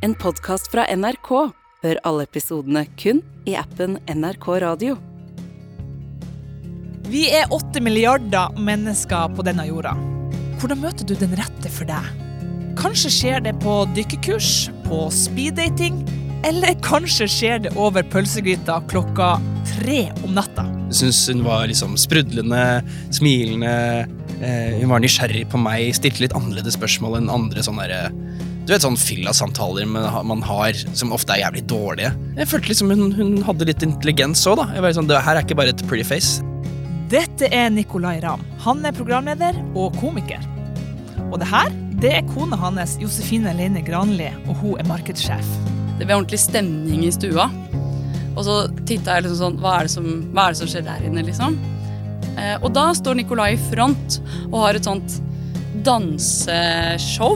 En podkast fra NRK. Hør alle episodene kun i appen NRK Radio. Vi er åtte milliarder mennesker på denne jorda. Hvordan møter du den rette for deg? Kanskje skjer det på dykkekurs, på speeddating, eller kanskje skjer det over pølsegryta klokka tre om natta. Jeg syns hun var liksom sprudlende, smilende. Eh, hun var nysgjerrig på meg, stilte litt annerledes spørsmål enn andre sånne der, Du vet sånn fylla-samtaler man har som ofte er jævlig dårlige. Jeg følte liksom hun, hun hadde litt intelligens òg, da. Jeg var sånn, det her er ikke bare et pretty face. Dette er Nicolay Ramm. Han er programleder og komiker. Og det her, det er kona hans, Josefine Leine Granli, og hun er markedssjef. Det ble ordentlig stemning i stua. Og så titta jeg liksom sånn hva er, som, hva er, det som skjer der inne, liksom? Eh, og da står Nicolai i front og har et sånt danseshow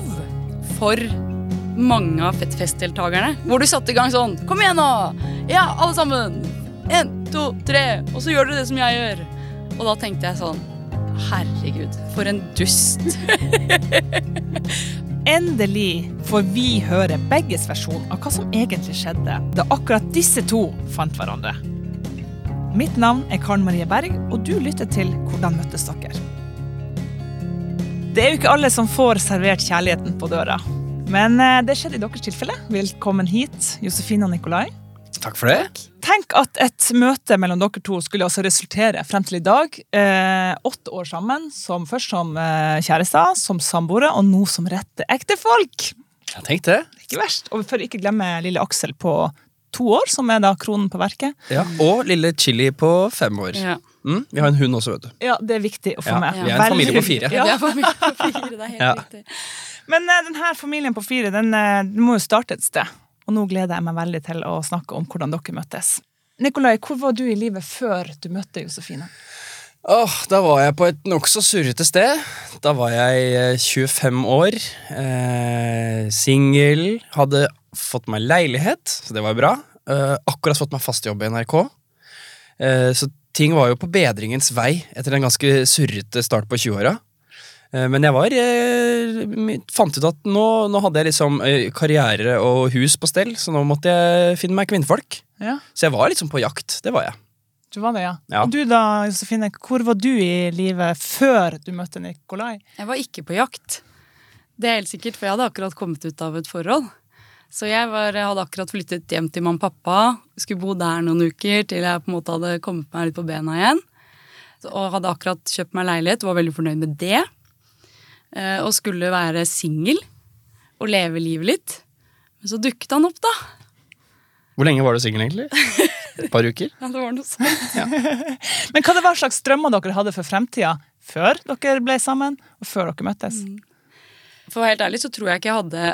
for mange av festdeltakerne. Hvor du satte i gang sånn Kom igjen, nå! Ja, alle sammen! Én, to, tre. Og så gjør dere det som jeg gjør. Og da tenkte jeg sånn Herregud, for en dust. Endelig får vi høre begges versjon av hva som egentlig skjedde da akkurat disse to fant hverandre. Mitt navn er Karen Marie Berg, og du lytter til Hvordan møttes dere? Det er jo ikke alle som får servert kjærligheten på døra. Men eh, det skjedde i deres tilfelle. Velkommen hit, Josefine og Nikolai. Takk for det. Tenk at et møte mellom dere to skulle altså resultere frem til i dag. Eh, åtte år sammen, som først som eh, kjærester, som samboere, og nå som rette ektefolk. Jeg tenkte det. Ikke verst. Og for ikke glemme lille Aksel på to år, som er da kronen på verket. Ja, Og lille Chili på fem år. Ja. Mm, vi har en hund også, vet du. Ja, det er viktig å få Ja, med. vi er en familie på fire. Ja. Familie på fire, det er helt Ja. riktig. Men uh, denne familien på fire den, uh, den må jo starte et sted. Og nå gleder jeg meg veldig til å snakke om hvordan dere møttes. Nikolai, hvor var du i livet før du møtte Josefine? Åh, da var jeg på et nokså surrete sted. Da var jeg eh, 25 år, eh, singel, hadde fått meg leilighet, så det var bra. Uh, akkurat fått meg fast jobb i NRK. Uh, så ting var jo på bedringens vei etter en ganske surrete start på 20-åra. Uh, Men jeg var eh, fant ut at nå, nå hadde jeg liksom eh, karriere og hus på stell, så nå måtte jeg finne meg kvinnfolk. Ja, Så jeg var liksom på jakt. Det var jeg. du var det, ja. Ja. Og du da, Josefine, hvor var du i livet før du møtte Nikolai? Jeg var ikke på jakt. Det er helt sikkert, for jeg hadde akkurat kommet ut av et forhold. Så jeg var, hadde akkurat flyttet hjem til mamma og pappa. Skulle bo der noen uker til jeg på en måte hadde kommet meg litt på bena igjen. Og hadde akkurat kjøpt meg leilighet, var veldig fornøyd med det. Eh, Og skulle være singel og leve livet litt. Men så dukket han opp, da. Hvor lenge var du singel, egentlig? Et par uker? Ja, det var noe sånt. Men hva det var slags drømmer dere hadde for fremtida før dere ble sammen, og før dere møttes? For å være helt ærlig så tror jeg ikke jeg hadde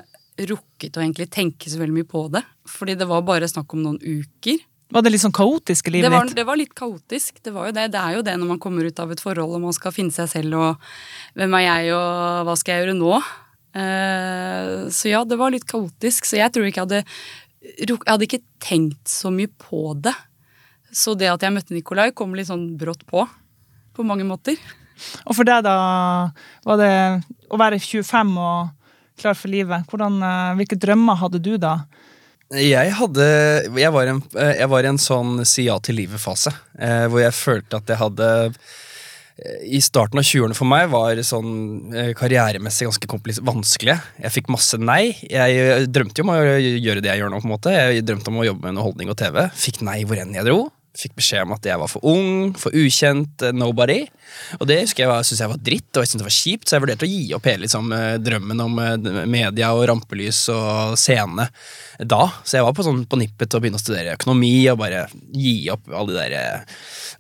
rukket å egentlig tenke så veldig mye på det. Fordi det var bare snakk om noen uker. Var det litt sånn kaotisk i Det livet var, ditt? det var litt kaotisk. Det, var jo det. det er jo det når man kommer ut av et forhold og man skal finne seg selv og hvem er jeg og hva skal jeg gjøre nå? Eh, så ja, det var litt kaotisk. Så jeg tror ikke jeg hadde Jeg hadde ikke tenkt så mye på det. Så det at jeg møtte Nikolai, kom litt sånn brått på. På mange måter. Og for deg, da, var det å være 25 og klar for livet, hvordan, eh, hvilke drømmer hadde du da? Jeg hadde Jeg var, en, jeg var i en sånn si ja til livet-fase. Eh, hvor jeg følte at jeg hadde eh, I starten av 20-årene for meg var sånn eh, karrieremessig ganske vanskelig. Jeg fikk masse nei. Jeg drømte jo om å gjøre det jeg gjør nå. på en måte Jeg drømte om å jobbe med underholdning og TV. Fikk nei hvor enn jeg dro. Fikk beskjed om at jeg var for ung, for ukjent, eh, nobody. Og det husker jeg var- synes jeg var dritt, og jeg synes det var kjipt, så jeg vurderte å gi opp hele liksom, eh, drømmen om eh, media og rampelys og scene da. Så jeg var på, sånn, på nippet til å begynne å studere økonomi og bare gi opp alle de der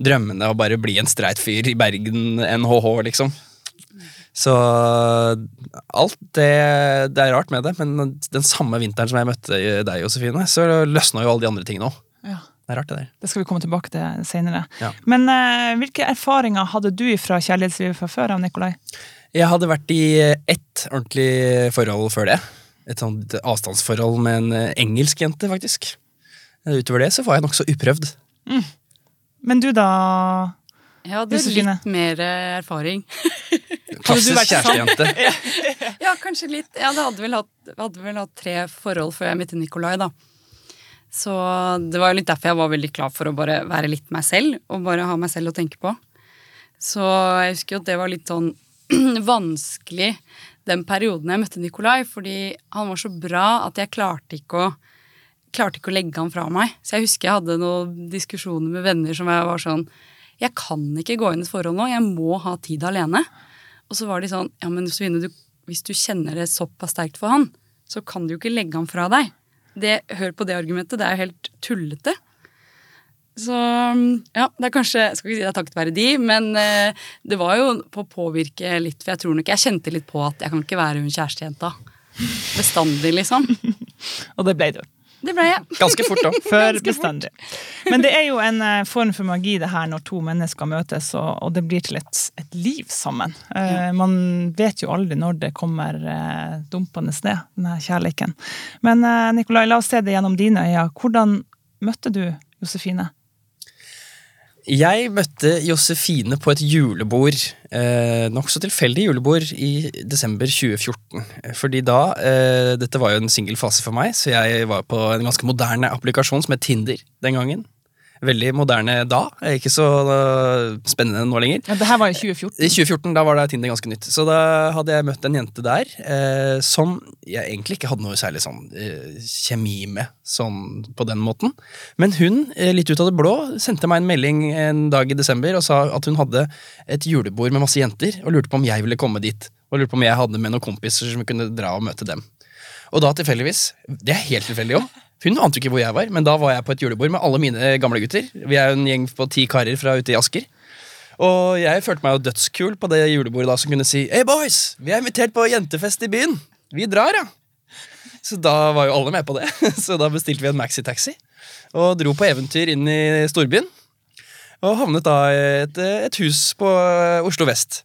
drømmene og bare bli en streit fyr i Bergen, NHH, liksom. Så alt det, det er rart med det, men den samme vinteren som jeg møtte deg, Josefine, så løsna jo alle de andre tingene òg. Ja. Det er rart, det der. Det skal vi komme tilbake til senere. Ja. Men eh, hvilke erfaringer hadde du fra kjærlighetslivet fra før av, Nikolai? Jeg hadde vært i ett ordentlig forhold før det. Et sånt avstandsforhold med en eh, engelsk jente, faktisk. Eh, Utover det så var jeg nokså uprøvd. Men du da, Jeg hadde Josefine? litt mer erfaring. Klassisk kjærestejente. Ja, kanskje litt. Jeg hadde vel hatt, hadde vel hatt tre forhold før jeg møtte Nikolai, da. Så det var jo litt derfor jeg var veldig klar for å bare være litt meg selv, og bare ha meg selv å tenke på. Så jeg husker jo at det var litt sånn vanskelig den perioden jeg møtte Nikolai, fordi han var så bra at jeg klarte ikke å klarte ikke å legge han fra meg. Så jeg husker jeg hadde noen diskusjoner med venner som jeg var sånn Jeg kan ikke gå inn i et forhold nå, jeg må ha tid alene. Og så var de sånn Ja, men Josefine, hvis du kjenner det såpass sterkt for han, så kan du jo ikke legge han fra deg. Det, hør på det argumentet. Det er jo helt tullete. Så ja, det er kanskje Jeg skal ikke si det er takket være de, men eh, det var jo på å påvirke litt. For jeg tror nok jeg kjente litt på at jeg kan ikke være hun kjærestejenta bestandig, liksom. Og det ble du. Det ble jeg. Ganske fort, da. Før bestandig. Men det er jo en eh, form for magi det her når to mennesker møtes, og, og det blir til et, et liv sammen. Uh, man vet jo aldri når det kommer uh, dumpende ned, denne kjærligheten. Men uh, Nikolai, la oss se det gjennom dine øyne. Hvordan møtte du Josefine? Jeg møtte Josefine på et julebord, eh, nokså tilfeldig julebord, i desember 2014. Fordi da eh, Dette var jo en singel fase for meg, så jeg var på en ganske moderne applikasjon som het Tinder den gangen. Veldig moderne da, eh, ikke så eh, spennende nå lenger. Ja, det her var i 2014. I 2014 da var det Tinder ganske nytt. Så da hadde jeg møtt en jente der eh, som jeg egentlig ikke hadde noe særlig sånn eh, kjemi med, sånn på den måten. Men hun, eh, litt ut av det blå, sendte meg en melding en dag i desember og sa at hun hadde et julebord med masse jenter, og lurte på om jeg ville komme dit. Og lurte på om jeg hadde med noen kompiser som kunne dra og møte dem. Og da tilfeldigvis, det er helt tilfeldig òg, hun ante ikke hvor jeg var, men da var jeg på et julebord med alle mine gamle gutter. Vi er jo en gjeng på ti karer fra ute i Asker. Og jeg følte meg jo dødskul på det julebordet da som kunne si Hey boys, vi er invitert på jentefest i byen. Vi drar, ja. Så da var jo alle med på det. Så da bestilte vi en maxitaxi og dro på eventyr inn i storbyen. Og havnet da i et, et hus på Oslo vest.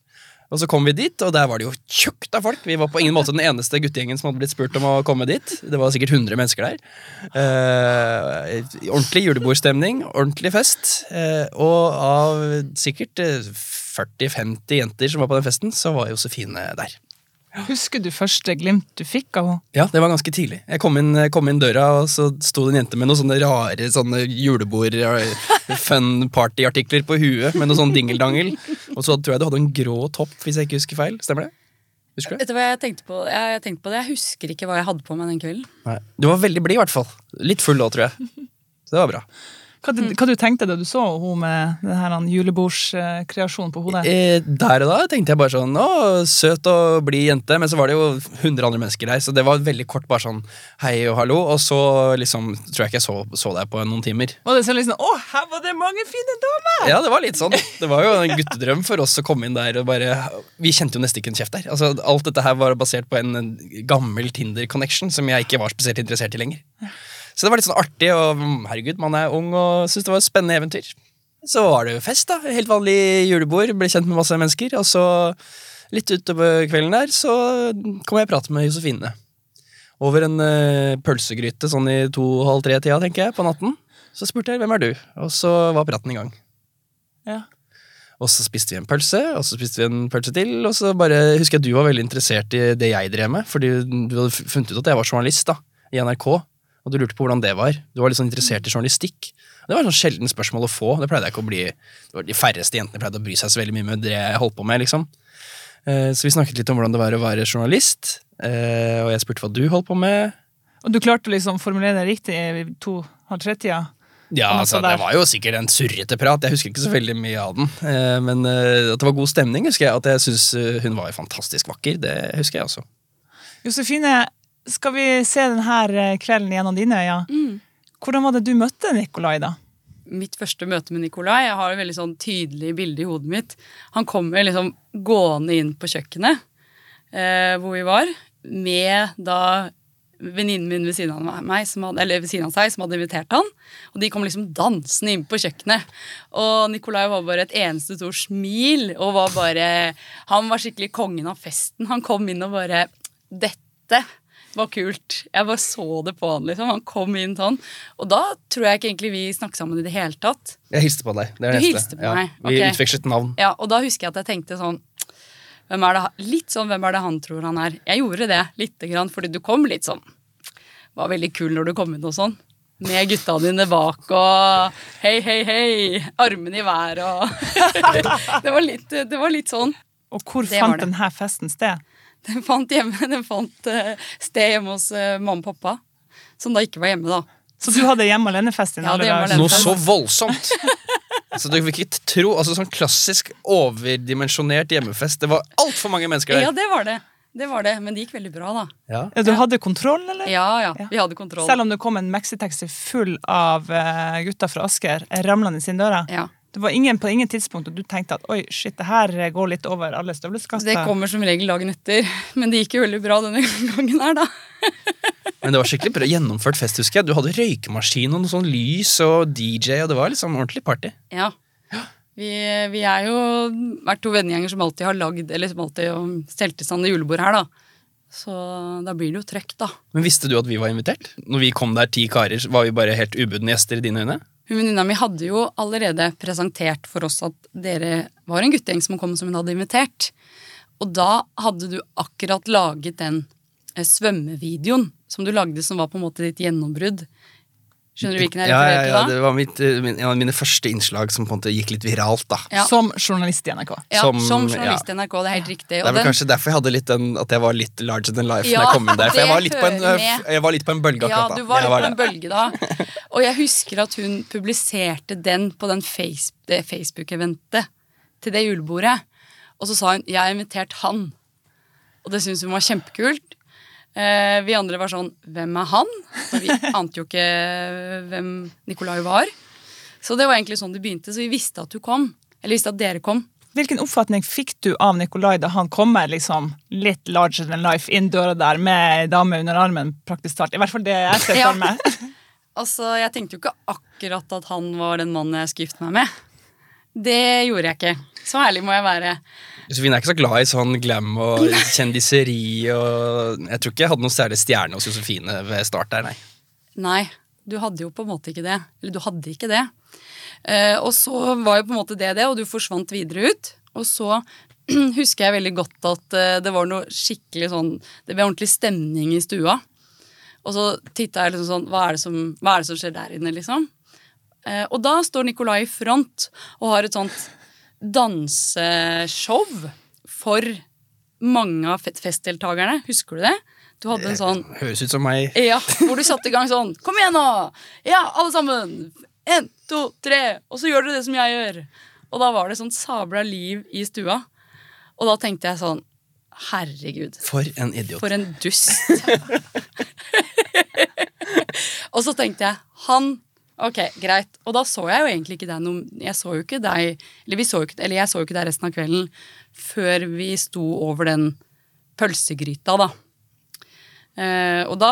Og så kom vi dit, og der var det jo tjukt av folk. Vi var på ingen måte den eneste guttegjengen som hadde blitt spurt om å komme dit. Det var sikkert 100 mennesker der. Eh, ordentlig julebordstemning, ordentlig fest. Eh, og av sikkert eh, 40-50 jenter som var på den festen, så var Josefine der. Husker du første glimt du fikk av henne? Ja, det var ganske tidlig. Jeg kom inn, kom inn døra, og så sto det en jente med noen sånne rare sånne julebord, fun party-artikler på huet, med noe sånn dingeldangel. Og så tror jeg du hadde en grå topp, hvis jeg ikke husker feil. Stemmer det? Husker du? Vet du hva jeg tenkte på? Jeg, jeg tenkte på det. Jeg husker ikke hva jeg hadde på meg den kvelden. Nei. Du var veldig blid, i hvert fall. Litt full da, tror jeg. Så det var bra. Hva, du, hva du tenkte da du så hun med denne julebordskreasjonen på hodet? Eh, der og da tenkte jeg bare sånn Å, søt og blid jente. Men så var det jo 100 andre mennesker der, så det var veldig kort bare sånn hei og hallo. Og så liksom tror jeg ikke jeg så, så deg på noen timer. Var det sånn liksom, Å, her var det mange fine damer! Ja, det var litt sånn. Det var jo en guttedrøm for oss å komme inn der og bare Vi kjente jo nesten ikke en kjeft der. Altså, alt dette her var basert på en gammel Tinder-connection som jeg ikke var spesielt interessert i lenger. Så det var litt sånn artig, og herregud, man er ung og syntes det var et spennende eventyr. Så var det jo fest, da. Helt vanlig julebord. Ble kjent med masse mennesker. Og så, litt utover kvelden der, så kom jeg i prat med Josefine. Over en uh, pølsegryte sånn i to-halv tre-tida, tenker jeg, på natten. Så spurte jeg hvem er du, og så var praten i gang. Ja. Og så spiste vi en pølse, og så spiste vi en pølse til, og så bare husker jeg du var veldig interessert i det jeg drev med, fordi du hadde funnet ut at jeg var journalist da, i NRK, og du lurte på hvordan det var. Du var litt sånn interessert i journalistikk. Det var et sånn sjelden spørsmål å få. Det pleide jeg ikke å bli Det var De færreste jentene pleide å bry seg så veldig mye med det jeg holdt på med, liksom. Eh, Så vi snakket litt om hvordan det var å være journalist, eh, og jeg spurte hva du holdt på med. Og du klarte å liksom formulere det riktig i to-halv tre-tida? Ja, altså, Det var jo sikkert en surrete prat. Jeg husker ikke så veldig mye av den. Eh, Men at det var god stemning, husker jeg. At jeg syns hun var fantastisk vakker. Det husker jeg også. Josefine, skal vi se denne kvelden gjennom dine øyne? Hvordan var det du møtte Nikolai, da? Mitt første møte med Nikolai Jeg har et veldig sånn tydelig bilde i hodet mitt. Han kommer liksom gående inn på kjøkkenet eh, hvor vi var, med da venninnen min ved siden, av meg, som hadde, eller ved siden av seg som hadde invitert han. Og de kom liksom dansende inn på kjøkkenet. Og Nikolai var bare et eneste stort smil. Og var bare Han var skikkelig kongen av festen. Han kom inn og bare Dette var kult. Jeg bare så det på han. liksom. Han kom inn sånn. Og da tror jeg ikke egentlig vi snakket sammen i det hele tatt. Jeg hilste på deg. Det er det Du hilste på ja. meg, Vi ok. utvekslet navn. Ja, Og da husker jeg at jeg tenkte sånn hvem er det, litt sånn hvem er det han tror han er. Jeg gjorde det lite grann, fordi du kom litt sånn Var veldig kul når du kom inn og sånn. Med gutta dine bak og hei, hei, hei. Armene i været og det, var litt, det var litt sånn. Og hvor Det fant denne festen sted? Den fant, hjemme, den fant eh, sted hjemme hos eh, mamma og pappa. Som da ikke var hjemme, da. Så du hadde hjemme alene-fest i Ja, alle hjemme dager? Noe så voldsomt! Så du vil ikke tro, altså Sånn klassisk overdimensjonert hjemmefest. Det var altfor mange mennesker der. Ja, det var det. Det var det, Men det gikk veldig bra, da. Ja. Ja, Du hadde kontroll, eller? Ja, ja. Ja. Vi hadde kontroll. Selv om det kom en maxitaxi full av eh, gutter fra Asker ramlende inn døra? Ja. Det var ingen på ingen tidspunkt at du tenkte at oi, shit, det her går litt over alle støvleskaster. Det kommer som regel dagen etter. Men det gikk jo veldig bra denne gangen her, da. Men det var skikkelig bra gjennomført fest, husker jeg. Du hadde røykemaskin og noe sånn lys og DJ, og det var liksom ordentlig party. Ja. Vi, vi er jo vært to vennegjenger som alltid har lagd Eller som alltid har stelt i stand julebord her, da. Så da blir det jo trøkk, da. Men visste du at vi var invitert? Når vi kom der ti karer, var vi bare helt ubudne gjester i dine øyne? Hun Venninna mi hadde jo allerede presentert for oss at dere var en guttegjeng som kom som hun hadde invitert. Og da hadde du akkurat laget den eh, svømmevideoen som du lagde, som var på en måte ditt gjennombrudd. Skjønner du hvilken jeg ja, ja, refererer ja. Det var mitt, eh, min, en av mine første innslag som på en måte gikk litt viralt. da. Ja. Som journalist i NRK. Ja, som, som- journalist i NRK, det er helt riktig. Det er vel den- kanskje derfor jeg hadde litt den, at jeg var litt larger than life Ja, når jeg kom inn der. For jeg var litt på en, jeg var litt på en bølge akkurat da. Ja, du var litt litt på en bølge da. Og jeg husker at hun publiserte den på den face, det Facebook-eventet til det julebordet. Og så sa hun 'jeg har invitert han'. Og det syntes hun var kjempekult. Eh, vi andre var sånn 'hvem er han?' For vi ante jo ikke hvem Nikolai var. Så det var egentlig sånn det begynte. Så vi visste at du kom. Eller visste at dere kom. Hvilken oppfatning fikk du av Nikolai da han kommer liksom litt larger than life inn døra der med ei dame under armen? praktisk talt? I hvert fall det jeg ser for meg. Altså, Jeg tenkte jo ikke akkurat at han var den mannen jeg skulle gifte meg med. Det gjorde jeg ikke. Så ærlig må jeg være. Josefine er ikke så glad i sånn glam og kjendiseri og Jeg tror ikke jeg hadde noen særlig stjerne hos Josefine ved start der, nei. Nei, du hadde jo på en måte ikke det. Eller du hadde ikke det. Eh, og så var jo på en måte det det, og du forsvant videre ut. Og så husker jeg veldig godt at eh, det var noe skikkelig sånn Det ble ordentlig stemning i stua. Og så titta jeg liksom sånn hva er, det som, hva er det som skjer der inne, liksom? Eh, og da står Nikolai i front og har et sånt danseshow for mange av festdeltakerne. Husker du det? Du hadde en sånn Høres ut som meg. ja, hvor du satte i gang sånn Kom igjen nå! Ja, alle sammen! En, to, tre! Og så gjør dere det som jeg gjør. Og da var det sånn sabla liv i stua. Og da tenkte jeg sånn Herregud, For en idiot. for en dust. og så tenkte jeg Han Ok, greit. Og da så jeg jo egentlig ikke deg noe Jeg så jo ikke deg Eller, vi så jo ikke, eller jeg så jo ikke deg resten av kvelden før vi sto over den pølsegryta, da. Eh, og da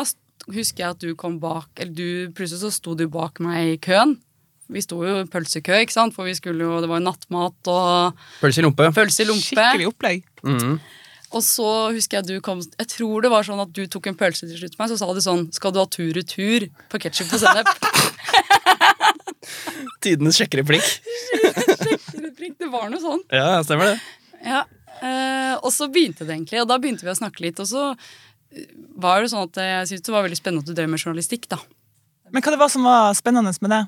husker jeg at du kom bak Eller du, plutselig så sto du bak meg i køen. Vi sto jo i pølsekø, ikke sant? for vi skulle jo, det var jo nattmat og Pølse i lompe. pølse i lompe. Skikkelig opplegg. Mhm. Og så husker jeg du kom Jeg tror det var sånn at du tok en pølse til slutt på meg, så sa du sånn Skal du ha tur-retur på ketsjup og sennep? Tidenes sjekkereplikk. sjekkereplikk. det var noe sånn. Ja, stemmer det. Ja. Eh, og så begynte det egentlig, og da begynte vi å snakke litt. Og så eh, var det sånn at jeg syntes det var veldig spennende at du drev med journalistikk, da. Men hva det var som var spennende med det?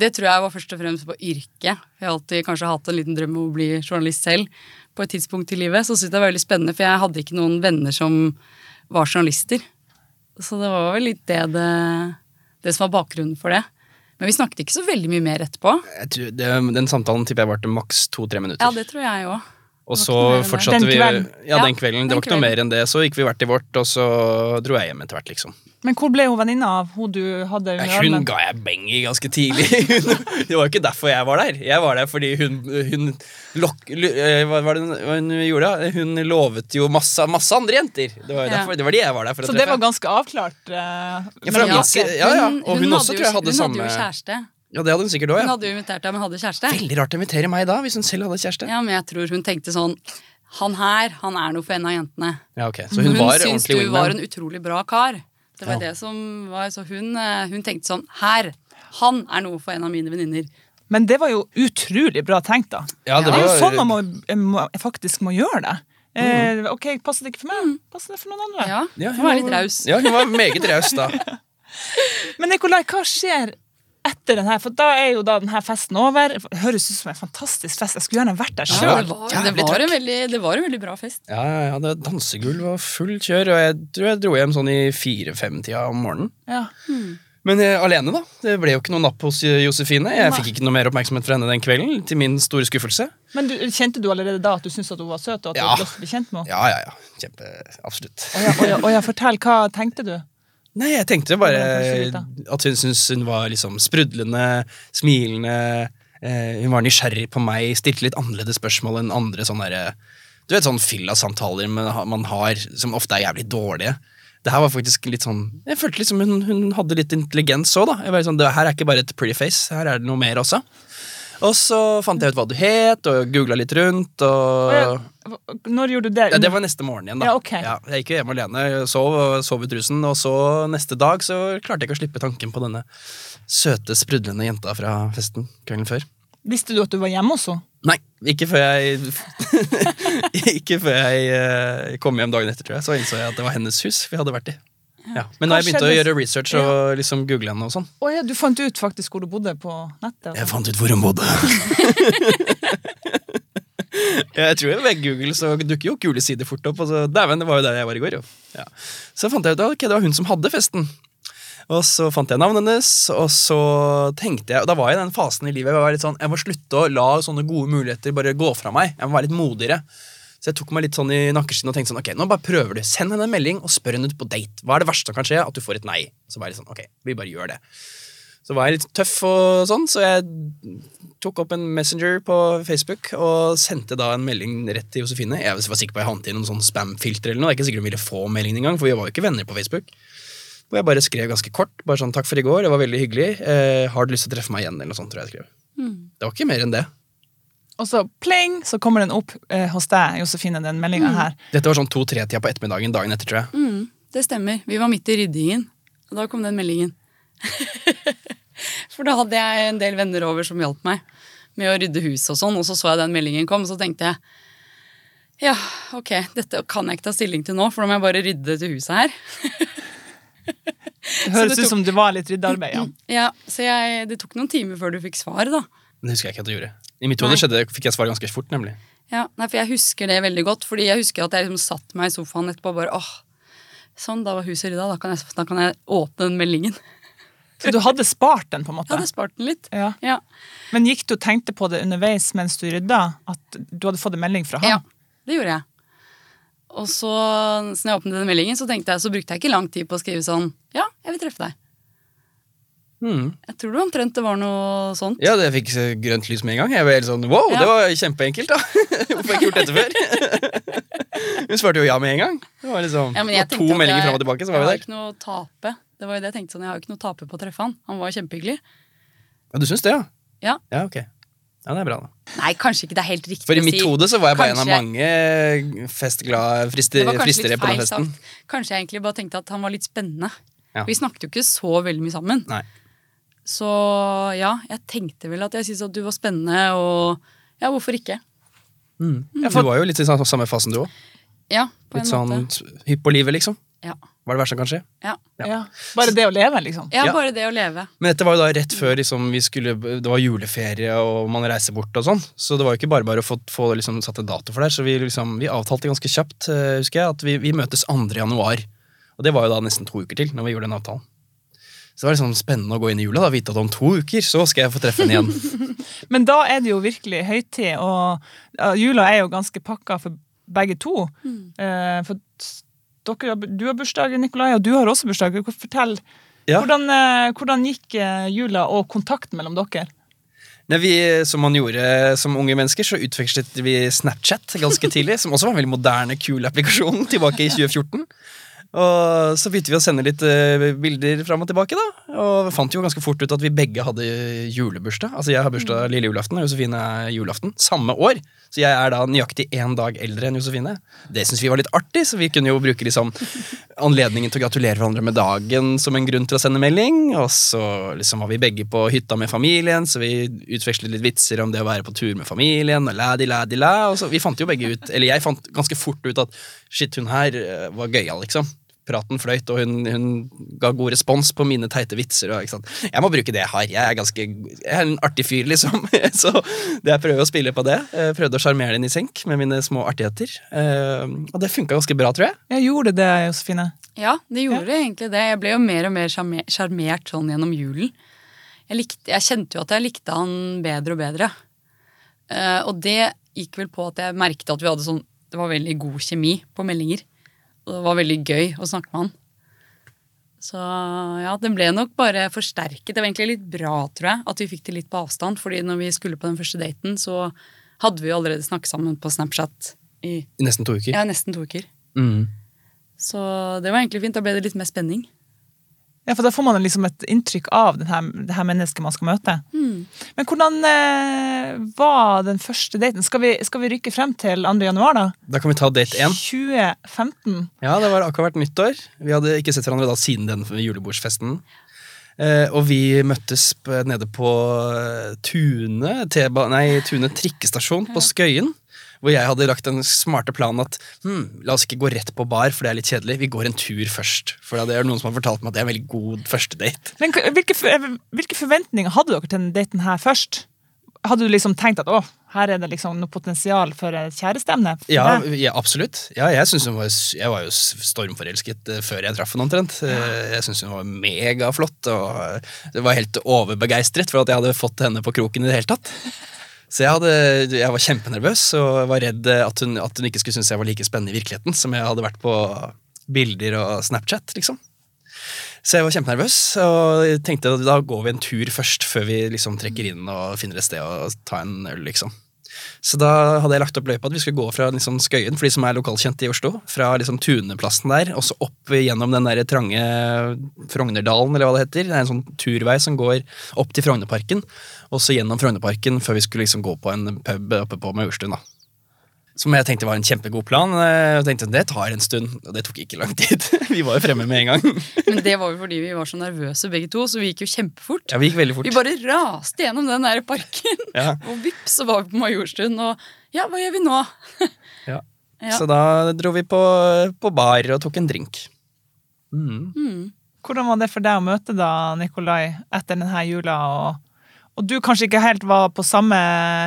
Det tror jeg var først og fremst på yrket. Jeg har alltid kanskje hatt en liten drøm om å bli journalist selv. På et tidspunkt i livet så syntes jeg det var veldig spennende, for jeg hadde ikke noen venner som var journalister. Så det var vel litt det, det, det som var bakgrunnen for det. Men vi snakket ikke så veldig mye mer etterpå. Jeg tror det den samtalen tipper jeg varte maks to-tre minutter. Ja, det tror jeg òg. Og så fortsatte vi. Ja, den kvelden. Det var ikke noe mer enn det. Så gikk vi hvert til vårt, og så dro jeg hjem etter hvert, liksom. Men hvor ble hun venninna av hun du hadde under armen? hun ga jeg beng i ganske tidlig. Det var jo ikke derfor jeg var der. Jeg var der fordi hun, hun lok, eh, Hva var det hun- gjorde? Hun lovet jo masse, masse andre jenter. Det var, jo Ja. derfor, det var de jeg var der for å Så treffe. det var ganske avklart? Uh, Ja, ja, ja. Og hun, også hadde tror jeg hadde, hadde hun samme hadde jo kjæreste. Ja, det hadde hun sikkert òg, Hun hadde jo invitert deg, men hadde kjæreste. Veldig rart å invitere meg da, hvis hun selv hadde kjæreste. Ja, men jeg tror hun tenkte sånn Han her, han er noe for en av jentene. Ja, ok. Så hun, Hun, var syntes ordentlig du var en utrolig bra kar. Det var Ja. det som var Så hun, eh, hun tenkte sånn Her! Han er noe for en av mine venninner. Men det var jo utrolig bra tenkt, da. Ja, Det det er jo sånn man må, må, faktisk må gjøre det. Eh, ok, passer det ikke for meg? Passer det for noen andre? Ja, Ja, Hun var litt raus. Ja, hun var meget raus da. Men Nikolai, hva skjer etter den her? For da er jo da den her festen over. Det høres ut som en fantastisk fest. Jeg skulle gjerne vært der Ja, det, var, det, var en veldig, det var en veldig bra fest. Ja, ja, ja, det var dansegulv og fullt kjør, og jeg tror jeg dro hjem sånn i fire-fem-tida om morgenen. Ja. Men jeg, alene, da. Det ble jo ikke noe napp hos eh, Josefine. Jeg Nei. fikk ikke noe mer oppmerksomhet fra henne den kvelden, til min store skuffelse. Men du, kjente du allerede da at du syntes at hun var søt, og at Ja. du bli kjent med henne? Ja, ja, ja. Kjempe, absolutt. Og ja, og ja, og ja, fortell, hva tenkte du? Nei, jeg tenkte bare at hun syntes hun var liksom sprudlende, smilende. Eh, hun var nysgjerrig på meg, stilte litt annerledes spørsmål enn andre sånne der, Du vet sånn fylla-samtaler man har, som ofte er jævlig dårlige. Det her var faktisk litt sånn Jeg følte liksom hun, hun hadde litt intelligens òg, da. Jeg var sånn, det her er ikke bare et pretty face, her er det noe mer også. Og så fant jeg ut hva du het, og googla litt rundt, og ja, Når gjorde du det? ja, Det var neste morgen igjen, da. Ja, ok. jeg gikk jo hjem alene, sov sov i trusen, og så neste dag så klarte jeg ikke å slippe tanken på denne søte, sprudlende jenta fra festen kvelden før. Visste du at du var hjemme også? Nei, ikke før jeg Ikke før jeg eh, kom hjem dagen etter, tror jeg. Så innså jeg at det var hennes hus vi hadde vært i. Ja. Men da jeg begynte å gjøre research og liksom google henne og sånn, Oh, ja, du fant ut faktisk hvor du bodde på nettet? jeg fant ut hvor hun bodde. jeg tror ved Google så dukker jo kule sider fort opp. Altså, Dæven, det var jo der jeg var i går, jo. Ja. Så fant jeg ut at okay, det var hun som hadde festen. Og så fant jeg navnet hennes, og så tenkte jeg Og da var jeg i den fasen i livet jeg var litt sånn, jeg må slutte å la sånne gode muligheter bare gå fra meg. Jeg må være litt modigere. Så jeg tok meg litt sånn i nakkeskinnet og tenkte sånn, ok, nå bare prøver du. Send henne en melding og spør henne ut på date. Hva er det verste som kan skje? At du får et nei. Så var jeg litt sånn, ok, vi bare gjør det. Så var jeg litt tøff og sånn, så jeg tok opp en messenger på Facebook og sendte da en melding rett til Josefine. Jeg var sikker på at jeg havnet i noen sånn spam-filter eller noe. Det er ikke sikkert hun ville få meldingen engang, for vi var jo ikke venner på Facebook. Hvor jeg bare skrev ganske kort. bare sånn, 'Takk for i går, det var veldig hyggelig. Eh, har du lyst til å treffe meg igjen?' eller noe sånt, tror jeg jeg skrev. Det var ikke mer enn det. Og så pling, så kommer den opp eh, hos deg, Josefine, den meldinga her. Dette var sånn to-tre-tida på ettermiddagen dagen etter, tror jeg. Mm, det stemmer. Vi var midt i ryddingen, og da kom den meldingen. For da hadde jeg en del venner over som hjalp meg med å rydde huset og sånn, og så så jeg den meldingen kom, og så tenkte jeg ja, ok, dette kan jeg ikke ta stilling til nå, for da må jeg bare rydde til huset her. Det høres det ut som det var litt ryddearbeid. Ja. Ja, Så jeg, det tok noen timer før du fikk svar, da. Men det husker jeg ikke at du gjorde. I mitt hode skjedde det, fikk jeg svar ganske fort, nemlig. Ja, nei, for jeg husker det veldig godt, fordi jeg husker at jeg liksom satt meg i sofaen etterpå og bare åh, sånn, da var huset rydda, da kan jeg, da kan jeg åpne den meldingen. Så du hadde spart den, på en måte? Jeg hadde spart den litt. Ja. Ja, Men gikk du og tenkte på det underveis mens du rydda? At du hadde fått en melding fra ham? ja det gjorde jeg. Og så, så når jeg åpnet den meldingen, så tenkte jeg, så brukte jeg ikke lang tid på å skrive sånn, ja, jeg vil treffe deg. Mm. Jeg tror det omtrent det var noe sånt. Ja, det fikk grønt lys med en gang. Jeg var helt sånn, wow, Ja. det var kjempeenkelt da. Hvorfor har jeg ikke gjort dette før? Hun svarte jo ja med en gang. Det var liksom Ja, det var to meldinger fram og tilbake, så var jeg har der. ikke noe å tape. Det var jo det jeg tenkte sånn, jeg har jo ikke noe å tape på å treffe han. Han var kjempehyggelig. Ja, du syns det, ja? Ja. Ja, ok. Ja, det er bra da. Nei, kanskje ikke det er helt riktig For i mitt hode så var jeg bare en av mange festglade fristere frister på den feil festen. sagt. Kanskje jeg egentlig bare tenkte at han var litt spennende. Ja. Vi snakket jo ikke så veldig mye sammen. Nei. Så ja, jeg tenkte vel at jeg syntes at du var spennende, og ja, hvorfor ikke? Mm. Jeg Du var jo litt i samme samme fasen du òg. Ja, på en Litt sånn måte. hypp på livet, liksom. Ja. Var det verste som kan skje? Ja. Ja. Bare det å leve, liksom. ja, Ja. bare det å leve. Men dette var jo da rett før liksom, vi skulle, det var juleferie og man reiser bort og sånn. Så det var jo ikke bare bare å få, få liksom, satt en dato for det. Så vi, liksom, vi avtalte ganske kjapt, eh, husker jeg, at vi, vi møtes 2. januar. Og det var jo da nesten to uker til når vi gjorde den avtalen. Så det var liksom spennende å gå inn i jula og vite at om to uker så skal jeg få treffe henne igjen. Men da er det jo virkelig høytid, og ja, jula er jo ganske pakka for begge to. Mm. Eh, for dere, du har bursdag, Nikolai, og du har også bursdag. Fortell, Ja. hvordan, eh, hvordan gikk eh, jula og kontakten mellom dere? Nei, vi, som man gjorde som unge mennesker, så utvekslet vi Snapchat ganske tidlig, som også var en veldig moderne, kul applikasjon tilbake i 2014. Og så begynte vi å sende litt eh, bilder fram og tilbake, da. Og fant jo ganske fort ut at vi begge hadde julebursdag. Altså Jeg har bursdag lille julaften, og Josefine er julaften. Samme år. Så jeg er da nøyaktig én dag eldre enn Josefine. Det syns vi var litt artig, så vi kunne jo bruke liksom anledningen til å gratulere hverandre med dagen som en grunn til å sende melding. Og så liksom var vi begge på hytta med familien, så vi utvekslet litt vitser om det å være på tur med familien. Og la, di, la, di, la. Og så vi fant jo begge ut, eller jeg fant ganske fort ut at shit, hun her eh, var gøyal, liksom praten fløyt, og hun, hun, ga god respons på mine teite vitser. Og, jeg må bruke det jeg har. Jeg er, ganske, jeg er en artig fyr, liksom. Så det jeg prøver å spille på det. Jeg prøvde å sjarmere den i senk med mine små artigheter. Eh, og det funka ganske bra, tror jeg. Jeg gjorde det, Josefine. Ja, det gjorde ja. egentlig det. Jeg ble jo mer og mer sjarmert sånn gjennom julen. Jeg, likte, jeg, kjente jo at jeg likte han bedre og bedre. Uh, og det gikk vel på at jeg merket at vi hadde sånn Det var veldig god kjemi på meldinger. Og det var veldig gøy å snakke med han. Så ja, det ble nok bare forsterket. Det var egentlig litt bra, tror jeg, at vi fikk det litt på avstand. fordi når vi skulle på den første daten, så hadde vi jo allerede snakket sammen på Snapchat i, I nesten to uker. Ja, nesten to uker. Mm. Så det var egentlig fint. Da ble det litt mer spenning. Ja, for Da får man liksom et inntrykk av her, det her mennesket man skal møte. Mm. Men hvordan eh, var den første daten? Skal vi, skal vi, rykke frem til 2. januar, da? Da kan vi ta date 1. 2015. Ja, det var akkurat hvert nyttår. Vi hadde ikke sett hverandre da siden den julebordsfesten. Eh, og vi møttes nede på eh, Tune, nei, Tune trikkestasjon på Skøyen. Hvor jeg hadde lagt den smarte planen at hm, la oss ikke gå rett på bar, for det er litt kjedelig. Vi går en tur først. For det er noen som har fortalt meg at det er en veldig god første date. Men hvilke, hvilke forventninger hadde dere til denne daten her først? Hadde du liksom tenkt at å, her er det liksom noe potensial for kjærestemne? Ja, ja, absolutt. Ja, jeg, var, jeg var jo stormforelsket eh, før jeg traff henne omtrent. Eh, jeg syntes hun var megaflott, og eh, jeg var helt overbegeistret for at jeg hadde fått henne på kroken i det hele tatt. Så jeg, hadde, jeg, var kjempenervøs og var redd at hun, at hun ikke skulle synes jeg var like spennende i virkeligheten som jeg hadde vært på bilder og Snapchat. liksom. Så jeg var kjempenervøs og tenkte at da går vi en tur først, før vi liksom trekker inn og finner et sted å ta en øl. liksom. Så da hadde jeg lagt opp løypa at vi skulle gå fra liksom Skøyen, for de som er lokalkjente i Oslo. Fra liksom Tuneplassen der, og så opp gjennom den der trange Frognerdalen, eller hva det heter. Det er en sånn turvei som går opp til Frognerparken, og så gjennom Frognerparken før vi skulle liksom gå på en pub oppe på Majorstuen. da. Som jeg tenkte var en kjempegod plan. Eh, jeg tenkte Det tar en stund, og det tok ikke lang tid. Vi var jo fremme med en gang. Men det var jo fordi vi var så nervøse begge to, så vi gikk jo kjempefort. Ja, Vi gikk veldig fort. Vi bare raste gjennom den der parken, ja. og vips, så var vi på Majorstuen. Og ja, hva gjør vi nå? ja. ja. Så da dro vi på, på bar og tok en drink. Mm. Mm. Hvordan var det for deg å møte da, Nikolai, etter denne jula? og og du kanskje ikke helt var på samme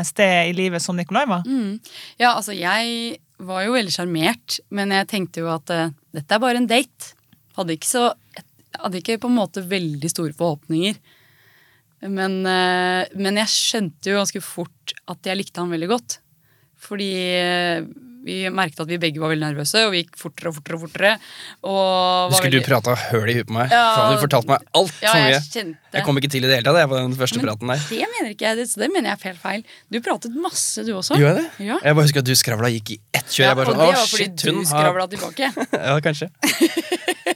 sted i livet som Nikolai var? Mm. Ja, altså jeg var jo veldig sjarmert, men jeg tenkte jo at uh, dette er bare en date. Hadde ikke, så, hadde ikke på en måte veldig store forhåpninger. Men, uh, men jeg skjønte jo ganske fort at jeg likte han veldig godt. Fordi uh, vi merket at vi begge var veldig nervøse, og vi gikk fortere og fortere. og fortere. Og Husker veldig... du prata høl i huet på meg? Ja, du fortalte meg alt ja, mye. Jeg, kom ikke til i det hele tatt jeg, på den første Men praten der. Det mener ikke jeg, det mener jeg er feil feil. Du pratet masse, du også. Gjør jeg det? Ja. Jeg bare husker at du skravla gikk i ett kjør. Ja, jeg bare sånn, fordi shit, du skravla tilbake. ja, kanskje.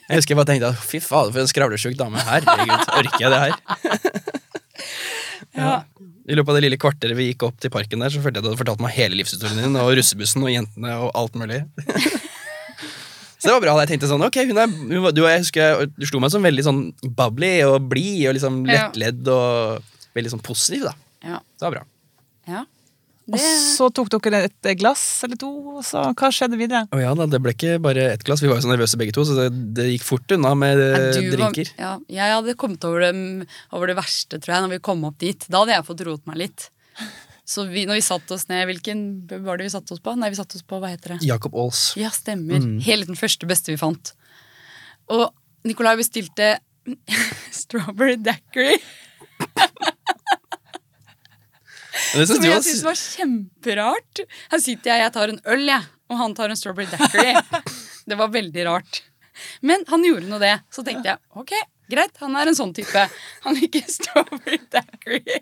Jeg husker jeg bare tenkte at fy fader, for en skravlesjuk dame. Herregud, orker jeg det her? ja. I løpet av det lille kvarteret vi gikk opp til parken der, så følte jeg at du hadde fortalt meg hele livshistorien din, og russebussen og jentene og alt mulig. så det var bra. Jeg tenkte sånn, ok, hun er, hun du, jeg husker du slo meg som veldig sånn bubbly og blid og liksom lettledd og veldig sånn positiv. da. Ja. Det var bra. Ja. Og så tok dere et glass eller to, og så hva skjedde videre? Oh, ja, da, Det ble ikke bare ett glass, vi var jo så nervøse begge to, så det, det gikk fort unna med Ja, eh, du drinker. Var, ja, jeg hadde kommet over det, over det verste, tror jeg, når vi kom opp dit. Da hadde jeg fått roet meg litt. Så vi, når vi satte oss ned, Hvilken var det vi satte oss på? Nei, vi satte oss på, hva heter det? Jacob Aals. Ja, stemmer. Helt den første beste vi fant. Og Nicolai bestilte strawberry daiquiri. Som jeg var- syntes var kjemperart. Her sitter jeg, jeg tar en øl, jeg, og han tar en strawberry daiquiri. Det var veldig rart. Men han gjorde nå det. Så tenkte jeg ok, greit, han er en sånn type. Han liker strawberry daiquiri.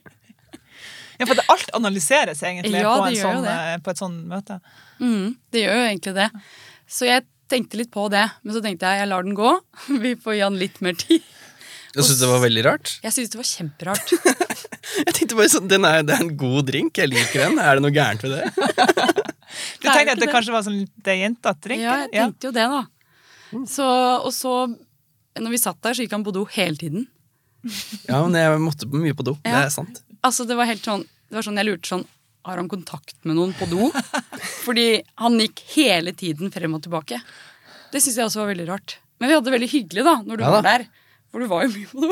Ja, for det alt analyseres egentlig Ja, på, sånn, det. eh, på et sånt møte. Mm, det gjør jo egentlig det. Så jeg tenkte litt på det, men så tenkte jeg jeg lar den gå. Vi får gi han litt mer tid. Jeg syntes det var veldig rart. Jeg syntes det var kjemperart. Jeg tenkte bare sånn, den er, Det er en god drink, jeg liker den. Er det noe gærent ved det? Du er tenkte at det kanskje var sånn det jentete drink? Ja, jeg tenkte jo det, da. Så, og så, når vi satt der, så gikk han på do hele tiden. Ja, men jeg måtte mye på do. Det er sant. Altså, det var helt sånn, det var sånn jeg lurte sånn Har han kontakt med noen på do? Fordi han gikk hele tiden frem og tilbake. Det syns jeg også var veldig rart. Men vi hadde det veldig hyggelig da, når du Ja da. var der. For du var jo mye på do.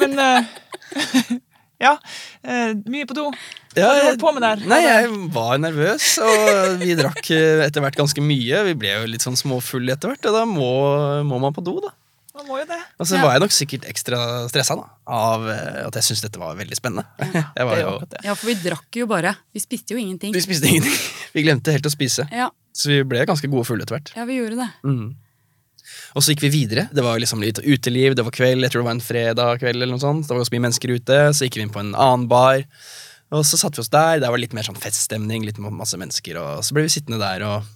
Men eh, Ja. eh, mye på do. Ja, Hva har du holdt på med der? Nei, jeg var nervøs, og vi drakk eh, etter hvert ganske mye. Vi ble jo litt sånn småfulle etter hvert, og da må, må man på do, da. Man må jo det. Og så Ja. var jeg nok sikkert ekstra stressa da, av eh, at jeg syntes dette var veldig spennende. Jeg var jo. Ja, for vi drakk jo bare. Vi spiste jo ingenting. vi spiste ingenting. Vi glemte helt å spise. Ja, Så vi ble ganske gode fulle etter hvert. ja vi gjorde det. Mm. Og så gikk vi videre. Det var liksom litt uteliv, det var kveld, jeg tror det var en fredag kveld eller noe sånt. Det var ganske mye mennesker ute. Så gikk vi inn på en annen bar. Og så satte vi oss der. Der var litt mer sånn feststemning, litt masse mennesker. Og så ble vi sittende der, og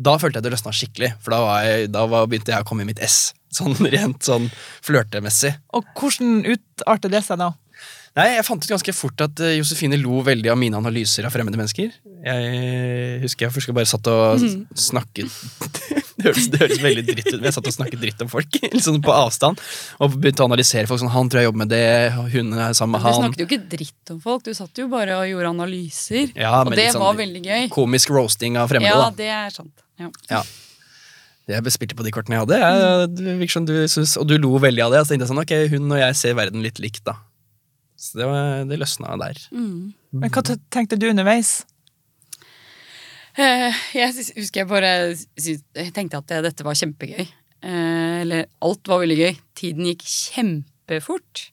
da følte jeg det løsna skikkelig. For da, var jeg, da var, begynte jeg å komme i mitt ess. Sånn rent sånn flørtemessig. Og hvordan utartet det seg da? Nei, Jeg fant ut ganske fort at eh, Josefine lo veldig av mine analyser av fremmede mennesker. Jeg husker jeg først bare satt og Mhm. snakket det, høres, det høres veldig dritt ut, jeg satt og snakket dritt om folk. Sånn på avstand. Og begynte å analysere folk. sånn, Han tror jeg jobber med det, hun er sammen med han. Du snakket jo ikke dritt om folk, du satt jo bare og gjorde analyser. Ja, og det sånn var veldig gøy. Komisk roasting av fremmede. Ja, da. det er sant. Ja. Ja. Jeg bespilte på de kortene jeg hadde. Jeg, du synes, og du lo veldig av det. Så tenkte jeg sånn, ok, hun og jeg ser verden litt likt, da. Så det, var, det løsna der. Mm. Men hva tenkte du underveis? Eh, Jeg husker jeg bare jeg tenkte at dette var kjempegøy. Eh, eller alt var veldig gøy. Tiden gikk kjempefort.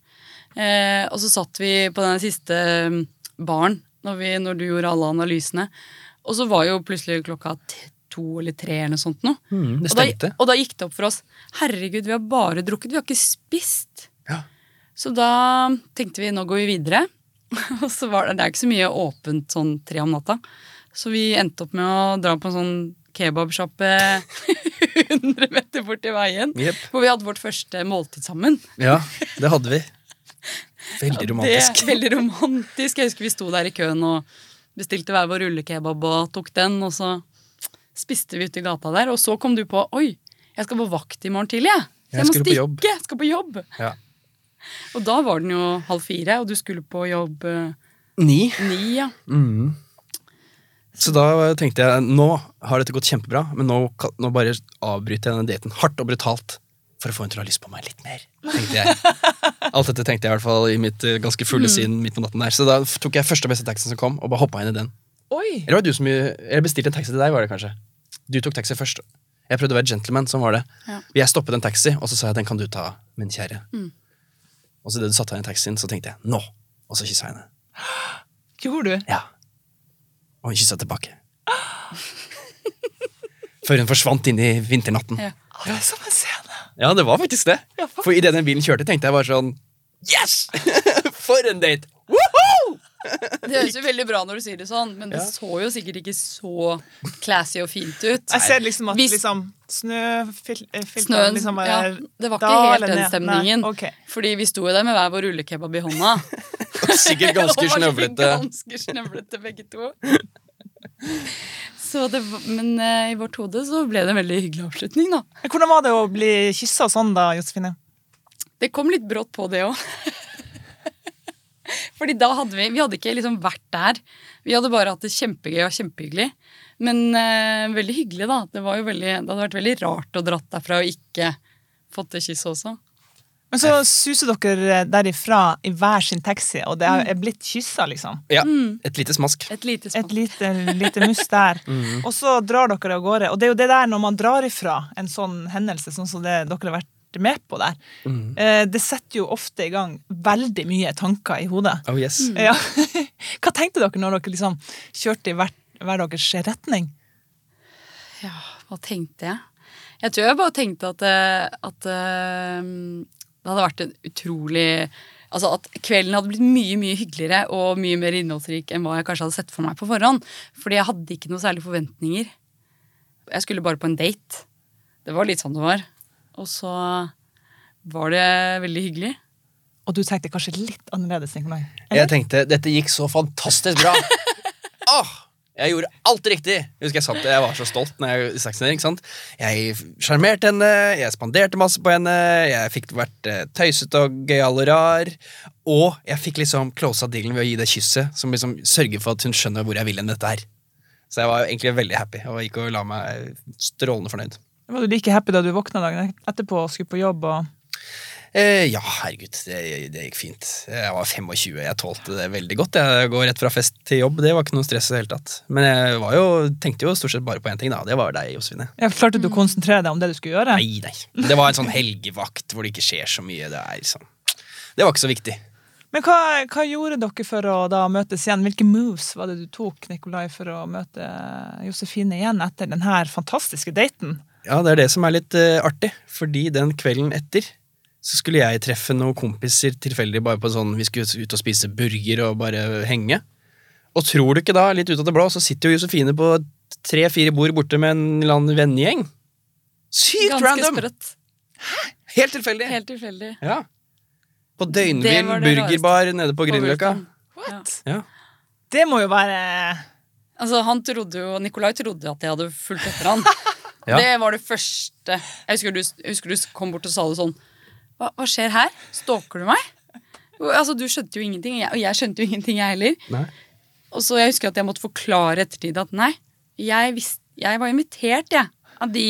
Eh, og så satt vi på den siste mm, baren når, vi, når du gjorde alle analysene. Og så var jo plutselig klokka to eller tre eller noe sånt noe. Mm, Og da, og da gikk det opp for oss. Herregud, vi har bare drukket, vi har ikke spist. Ja. Så da tenkte vi nå går vi videre. Og så var det, det er ikke så mye åpent sånn tre om natta. Så vi endte opp med å dra på en sånn kebabsjappe 100 meter borti veien. Yep. Hvor vi hadde vårt første måltid sammen. Ja, det hadde vi. Veldig romantisk. Det veldig romantisk. Jeg husker vi sto der i køen og bestilte hver vår rullekebab og tok den. Og så spiste vi ute i gata der, og så kom du på Oi, jeg skal på vakt i morgen tidlig, jeg. Så Jeg må stikke. Jeg skal på jobb. Ja. Og da var den jo halv fire, og du skulle på jobb eh, Ni. ni, ja. Mm. Så da tenkte jeg nå har dette gått kjempebra, men nå, nå bare avbryter jeg denne daten hardt og brutalt for å få henne til å ha lyst på meg litt mer. tenkte jeg. Alt dette tenkte jeg i hvert fall i mitt eh, ganske fulle sinn midt på natten der. Så da tok jeg første og beste taxien som kom, og bare hoppa inn i den. Oi! Eller var det du som Jeg bestilte en taxi til deg, var det kanskje? Du tok taxi først. Jeg prøvde å være gentleman, sånn var det. Ja. Jeg stoppet en taxi, og så sa jeg den kan du ta, min kjære. Mm. Og så idet du satte deg i taxien, så tenkte jeg nå! Og så kyssa jeg henne. Gjorde du? Ja. Og kyssa tilbake. Før hun forsvant inn i vinternatten. Ja. Å, det er som en scene. Ja, det var faktisk det. For idet den bilen kjørte, tenkte jeg bare sånn Yes! For en date! Woohoo! Det høres jo veldig bra når du sier det sånn, men det Ja. så jo sikkert ikke så classy og fint ut. Jeg ser liksom at Hvis- liksom, snøfilteren Snøen liksom ja, Det var da ikke helt den stemningen. Nei, ok. Fordi vi sto jo der med hver vår rullekebab i hånda. Sikkert ganske snøvlete. Ganske snøvlete begge to. Så det, men uh, i vårt hode så ble det en veldig hyggelig avslutning, da. Hvordan var det å bli kyssa sånn, da, Josefine? Det kom litt brått på, det òg. Fordi da hadde vi Vi hadde ikke liksom vært der. Vi hadde bare hatt det kjempegøy og kjempehyggelig. Men uh, veldig hyggelig, da. Det, var jo veldig, det hadde vært veldig rart å dratt derfra og ikke fått det kysset også. Men så suser dere derifra i hver sin taxi, og det er blitt kyssa, liksom. Ja, Et lite smask. Et lite smask. Et lite, lite mus der. Og så drar dere av gårde. Og det er jo det der når man drar ifra en sånn hendelse, sånn som det dere har vært med på der, eh, det setter jo ofte i gang veldig mye tanker i hodet. Oh yes. Ja. Hva tenkte dere når dere liksom kjørte i hver, hver deres retning? Ja, hva tenkte jeg? Jeg tror jeg bare tenkte at, eh, at eh, det hadde vært en utrolig Altså at kvelden hadde blitt mye mye hyggeligere og mye mer innholdsrik enn hva jeg kanskje hadde sett for meg på forhånd. Fordi jeg hadde ikke noe særlig forventninger. Jeg skulle bare på en date. det var litt sånn det var. Og så var det veldig hyggelig. Og du tenkte kanskje litt annerledes, Nikolai? Jeg tenkte dette gikk så fantastisk bra. Åh, jeg gjorde alt riktig! Jeg husker jeg satt Jeg var så stolt når jeg i saksinering, ikke sant? Jeg sjarmerte henne, jeg spanderte masse på henne, jeg fikk vært eh, tøysete og gøyal og rar. Og jeg fikk liksom closa dealen ved å gi det kysset som liksom sørger for at hun skjønner hvor jeg vil hen dette her. Så jeg var egentlig veldig happy og gikk og la meg strålende fornøyd. Var du like happy da du våkna dagen etterpå og skulle på jobb? og... Eh, ja, herregud, det, det gikk fint. Jeg var 25, jeg tålte det veldig godt. Jeg går rett fra fest til jobb, det var ikke noe stress i det hele tatt. Men jeg var jo, tenkte jo stort sett bare på én ting, da. Det var deg, Josefine. Ja, klarte du å konsentrere deg om det du skulle gjøre? Nei, nei. Det var en sånn helgevakt hvor det ikke skjer så mye. Det, er sånn. det var ikke så viktig. Men hva, hva gjorde dere for å da møtes igjen? Hvilke moves var det du tok Nikolai, for å møte Josefine igjen etter denne fantastiske daten? Ja, det er det som er litt uh, artig, fordi den kvelden etter så skulle jeg treffe noen kompiser tilfeldig bare på sånn Vi skulle ut og spise burger og bare henge. Og tror du ikke da, litt ut av det blå, så sitter jo Josefine på tre-fire bord borte med en eller annen vennegjeng. Sykt Ganske random! sprøtt. Helt tilfeldig. Helt tilfeldig. Ja. På døgnvill burgerbar nede på Grünerløkka. Ja. Ja. Det må jo være Altså, han trodde jo, Nikolai trodde at jeg hadde fulgt etter han. Ja. Det var det første. Jeg husker, du, jeg husker du kom bort og sa det sånn. Hva, hva skjer her? Stalker du meg? Altså, Du skjønte jo ingenting, og jeg skjønte jo ingenting, jeg heller. Nei. Og så jeg husker at jeg måtte forklare ettertid at nei, jeg, visst, jeg var invitert, jeg, av de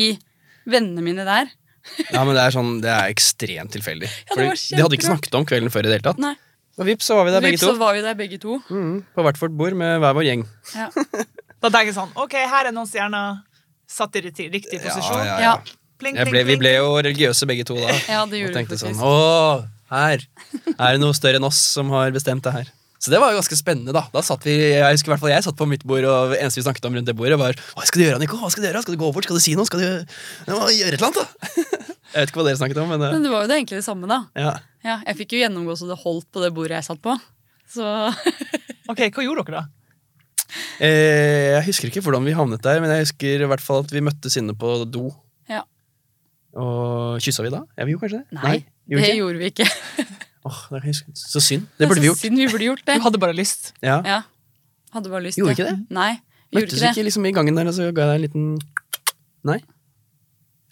vennene mine der. Ja, men det er sånn, det er ekstremt tilfeldig. Ja, det Fordi de hadde ikke snakket om kvelden før i det hele tatt. Nei, Og vips, så var vi der begge Vips, to. så var vi der begge to. Mm, på hvert vårt bord med hver vår gjeng. Ja. Da tenker jeg sånn Ok, her er noen stjerner satt i riktig riktig posisjon. Ja, ja, Ja. Pling, pling, ble, vi ble jo religiøse begge to da. Ja, det Og gjorde vi tenkte sånn. Å, her er det noe større enn oss som har bestemt det her. Så det var jo ganske spennende, da. Da satt vi, Jeg husker i hvert fall jeg satt på mitt bord, og det eneste vi snakket om rundt det bordet, var Hva skal du gjøre, Nico? Hva skal du gjøre? Skal du gå bort? Skal du si noe? Skal du gjøre et eller annet, da? Jeg vet ikke hva dere snakket om, men eh, Men det var jo det egentlig det samme, da. ja. Ja, jeg fikk jo gjennomgå så det holdt på det bordet jeg satt på. Så Ok, hva gjorde dere da? Eh, jeg husker ikke hvordan vi havnet der, men jeg husker i hvert fall at vi møttes inne på do. Ja. Og kyssa vi da? Ja, vi gjorde kanskje det? nei, gjorde det ikke? gjorde vi ikke. Åh, det kan jeg huske. Så synd. Det burde vi gjort. Synd vi burde gjort det. Du hadde bare lyst. Ja. Ja. Hadde bare lyst Gjorde ikke det? Nei, vi Møttes gjorde vi ikke det. ikke liksom i gangen der, og så ga jeg deg en liten Nei?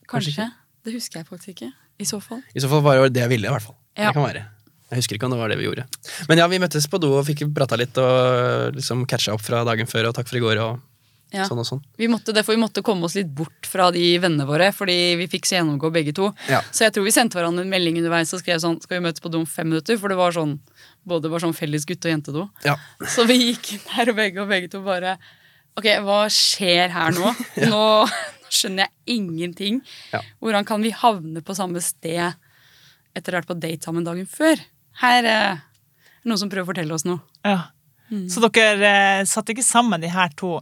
kanskje Kanskje. Det husker jeg faktisk ikke. I så fall. I så fall var det det jeg ville, i hvert fall. Ja. Det kan være. Jeg husker ikke om det var det vi gjorde. Men ja, vi møttes på do og fikk prata litt og liksom catcha opp fra dagen før, og takk for i går, og Ja. sånn og sånn. Vi måtte, derfor vi måtte komme oss litt bort fra de vennene våre, fordi vi fikk så gjennomgå begge to. Ja. Så jeg tror vi sendte hverandre en melding underveis og skrev sånn Skal vi møtes på do om fem minutter? For det var sånn både var sånn felles gutte- og jentedo. Ja. Så vi gikk inn der og begge og begge to bare Ok, hva skjer her nå? Nå skjønner jeg ingenting. Ja. Hvordan kan vi havne på samme sted etter å ha vært på date sammen dagen før? Her eh, er det noen som prøver å fortelle oss noe. Ja. Så dere eh, satt ikke sammen, de her to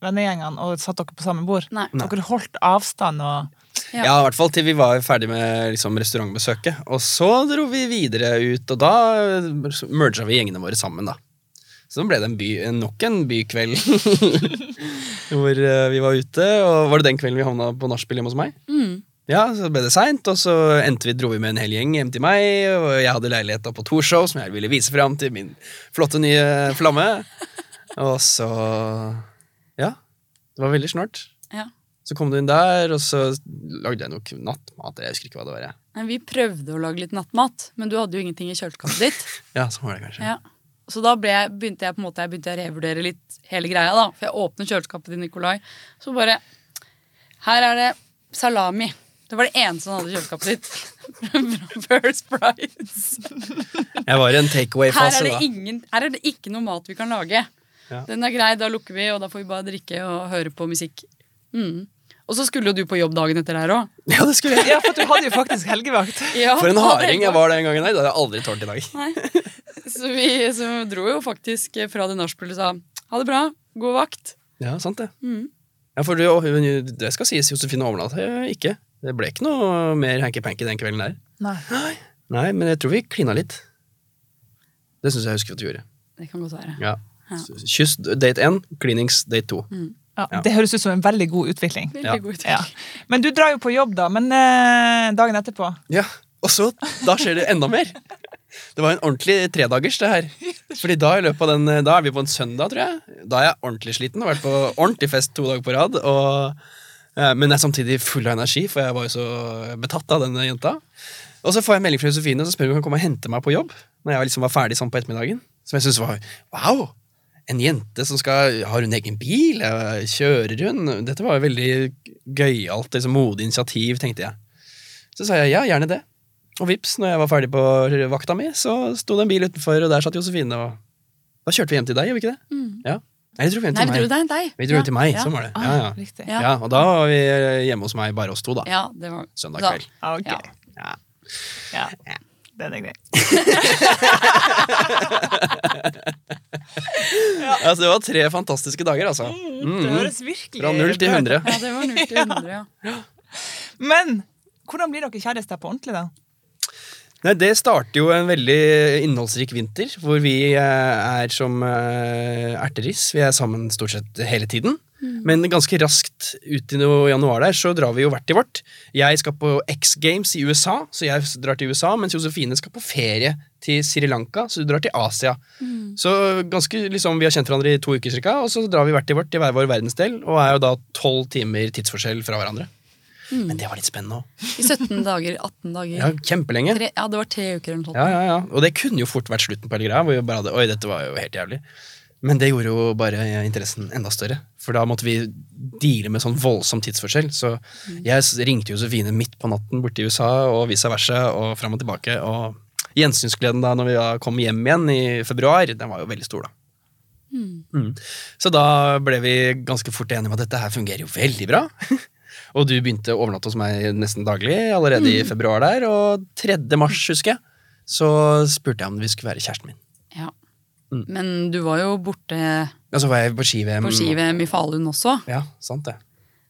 vennegjengene, og satt dere på samme bord? Nei. Dere holdt avstand og Ja. Ja, i hvert fall til vi var ferdig med liksom, restaurantbesøket. Og så dro vi videre ut, og da merga vi gjengene våre sammen, da. Så nå ble det en by, nok en bykveld hvor uh, vi var ute. Og var det den kvelden vi havna på nachspiel hjemme hos meg? Mm. Ja, så ble det seint, og så endte vi, dro vi med en hel gjeng hjem til meg. Og jeg hadde leilighet på Torshov som jeg ville vise fram til min flotte nye flamme. Og så Ja. Det var veldig snart. Ja. Så kom du inn der, og så lagde jeg nok nattmat. Jeg husker ikke hva det var. jeg. Vi prøvde å lage litt nattmat, men du hadde jo ingenting i kjøleskapet ditt. Ja, sånn var det kanskje. Ja. Så da ble, jeg- begynte jeg på en måte jeg begynte å revurdere litt hele greia. da For jeg åpner kjøleskapet til Nikolai, så bare Her er det salami. Det var det eneste han hadde i kjøleskapet sitt. First Price. Jeg var i en er, takeaway-fase da. ingen, her er det ikke noe mat vi kan lage. Ja. Den er grei, da lukker vi, og da får vi bare drikke og høre på musikk. Mm. Og så skulle jo du på jobb dagen etter her òg. Ja, det skulle jeg. Ja, for du hadde jo faktisk helgevakt. Ja, For en harding jeg var den gangen. Nei, det hadde jeg aldri tålt i dag. Nei. Så vi så dro jo faktisk fra det nachspielet og sa ha det bra, god vakt. Ja, sant det. Mm. Ja, for det, det skal sies, Josefine overnatta ikke. Det ble ikke noe mer hanky-panky den kvelden der. Nei. Nei, men jeg tror vi klina litt. Det syns jeg husker at du gjorde. Det kan godt være. Ja. Ja. Kyss date 1, klinings date 2. Mm. Ja, Ja. Det høres ut som en veldig god utvikling. Veldig Ja. god utvikling. Ja. Men du drar jo på jobb, da. Men eh, dagen etterpå Ja, Og så, da skjer det enda mer. Det var en ordentlig tredagers, det her. Fordi da, i løpet av den, da er vi på en søndag, tror jeg. Da er jeg ordentlig sliten. Har vært på ordentlig fest to dager på rad. Og, eh, jeg er samtidig full av energi, for jeg var jo så betatt av denne jenta. Og så får jeg melding fra Josefine som spør om hun kan komme og hente meg på jobb. Når jeg liksom var ferdig sånn på ettermiddagen. Som jeg syntes var wow! En jente som skal Har hun egen bil? Eh, Kjører hun? Dette var jo veldig gøyalt, liksom, modig initiativ, tenkte jeg. Så sa jeg ja, gjerne det. Og vips, når jeg var ferdig på vakta mi, så sto det en bil utenfor, og der satt Josefine. og Da kjørte vi hjem til deg, gjorde vi ikke det? Mm. Ja. Nei, vi dro hjem Nei, til vi dro meg. deg deg. Vi dro ja. til meg, Ja. sånn var det. Ah, Ja, ja. Riktig. Ja. ja, Og da var vi hjemme hos meg, bare oss to, da. Ja, det var Søndag kveld. Da. ok. Ja. Ja. Ja. Den er grei. Altså, det var tre fantastiske dager, altså. Det Mm. høres virkelig Fra null til bra ut. hundre. Ja, det var 0 til 100, ja. Men hvordan blir dere kjærester på ordentlig, da? Nei, Det starter jo en veldig innholdsrik vinter, hvor vi eh, er som eh, erteris. Vi er sammen stort sett hele tiden. Men ganske raskt ut i januar der, så drar vi jo hvert til vårt. Jeg skal på X Games i USA, så jeg drar til USA, mens Josefine skal på ferie til Sri Lanka, så du drar til Asia. Så ganske liksom, Vi har kjent hverandre i to uker cirka, og så drar vi hvert til vårt i hver vår verdensdel, og er jo da tolv timer tidsforskjell fra hverandre. Men det var litt spennende òg. I 17 dager, 18 dager. Ja, kjempelenge. Tre, ja, det var tre uker eller noe sånt. Ja, ja, ja. Og det kunne jo fort vært slutten på hele greia. Hvor vi bare hadde, Oi, dette var jo helt jævlig. Men det gjorde jo bare interessen enda større. For da måtte vi deale med sånn voldsom tidsforskjell. Så jeg ringte Josefine midt på natten borte i USA, og vice versa, og fram og tilbake. Og gjensynsgleden da når vi kom hjem igjen i februar, den var jo veldig stor, da. Mm. Så da ble vi ganske fort enige om at dette her fungerer jo veldig bra. og du begynte å overnatte hos meg nesten daglig allerede i februar der, og 3. mars, husker jeg, så spurte jeg om vi skulle være kjæresten min. Ja. Mm. Men du var jo borte Ja, så var jeg på ski-VM. ski-VM i Falun også. Ja, sant det.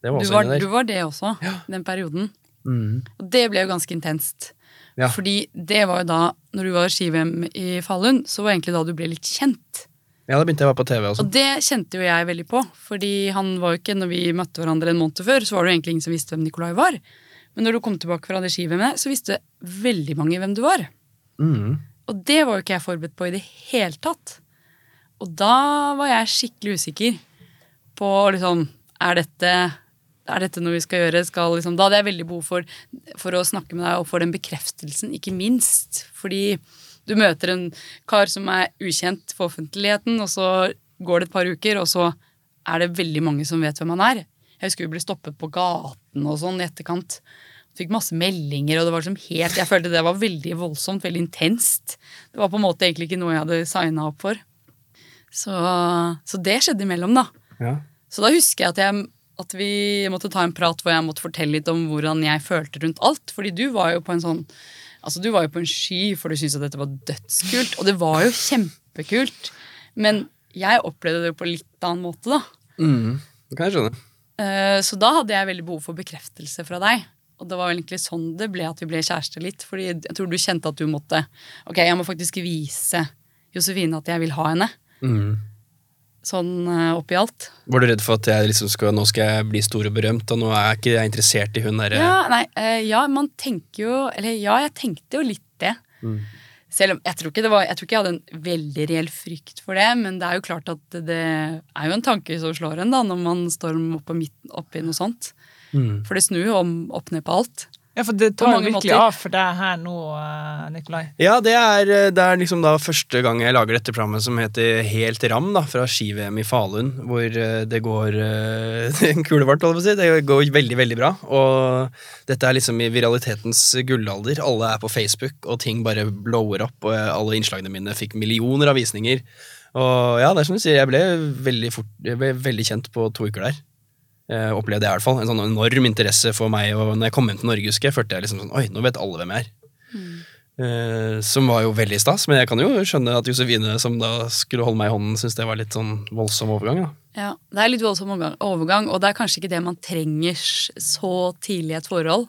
Det var Du var, du var det også, den perioden. Mm. Og det ble jo ganske intenst. Ja. Fordi det var jo da, når du var ski-VM i Falun, så var egentlig da du ble litt kjent. Ja, da begynte jeg å være på TV også. Og det kjente jo jeg veldig på. Fordi han var jo ikke, når vi møtte hverandre en måned før, så var det jo egentlig ingen som visste hvem Nikolai var. Men når du kom tilbake fra det ski-VM-et, så visste veldig mange hvem du var. Mm. Og det var jo ikke jeg forberedt på i det hele tatt. Og da var jeg skikkelig usikker på liksom Er dette, er dette noe vi skal gjøre? Skal, liksom, da hadde jeg veldig behov for, for å snakke med deg og få den bekreftelsen, ikke minst. Fordi du møter en kar som er ukjent for offentligheten, og så går det et par uker, og så er det veldig mange som vet hvem han er. Jeg husker vi ble stoppet på gaten og sånn i etterkant. Fikk masse meldinger, og det var liksom helt Jeg følte det var veldig voldsomt, veldig intenst. Det var på en måte egentlig ikke noe jeg hadde signa opp for. Så, så det skjedde imellom, da. Ja. Så da husker jeg at, jeg at vi måtte ta en prat hvor jeg måtte fortelle litt om hvordan jeg følte rundt alt. Fordi du var jo på en sånn Altså du var jo på en sky, for du syntes at dette var dødskult. Og det var jo kjempekult. Men jeg opplevde det på litt annen måte, da. Mm. Det kan jeg skjønne. Eh, Så da hadde jeg veldig behov for bekreftelse fra deg. Og det var vel egentlig sånn det ble at vi ble kjærester litt. Fordi jeg tror du kjente at du måtte Ok, jeg må faktisk vise Josefine at jeg vil ha henne. Mm. Sånn eh, oppi alt. Var du redd for at jeg liksom skal, nå skal jeg bli stor og berømt, og nå er jeg ikke interessert i hun derre Ja, nei, eh, ja, man tenker jo Eller ja, jeg tenkte jo litt det. Mm. Selv om jeg tror, ikke det var, jeg tror ikke jeg hadde en veldig reell frykt for det, men det er jo klart at det er jo en tanke som slår en da, når man står oppe, midt, oppi noe sånt. Mm. For det snur jo om opp ned på alt. Ja, for det tar virkelig måter. av for deg her nå, eh, Nikolai. Ja, det er, eh, det er liksom da første gang jeg lager dette programmet som heter Helt ram, da, fra ski-VM i Falun, hvor eh, det går en kulevart, holdt jeg på å si. Det går veldig, veldig bra. Og dette er liksom i viralitetens gullalder. Alle er på Facebook, og ting bare blower opp, og alle innslagene mine fikk millioner av visninger. Og ja, det er som du sier, jeg ble veldig, fort, jeg ble veldig kjent på to uker der. Eh, opplevde jeg i hvert fall. En sånn enorm interesse for meg. Og når jeg kom hjem til Norge, husker jeg, følte jeg liksom sånn Oi, nå vet alle hvem jeg er. Eh, som var jo veldig stas, men jeg kan jo skjønne at Josefine, som da skulle holde meg i hånden, syntes det var litt sånn voldsom overgang. da. Ja, Det er litt voldsom overgang- og det er kanskje ikke det man trenger så tidlig i et forhold.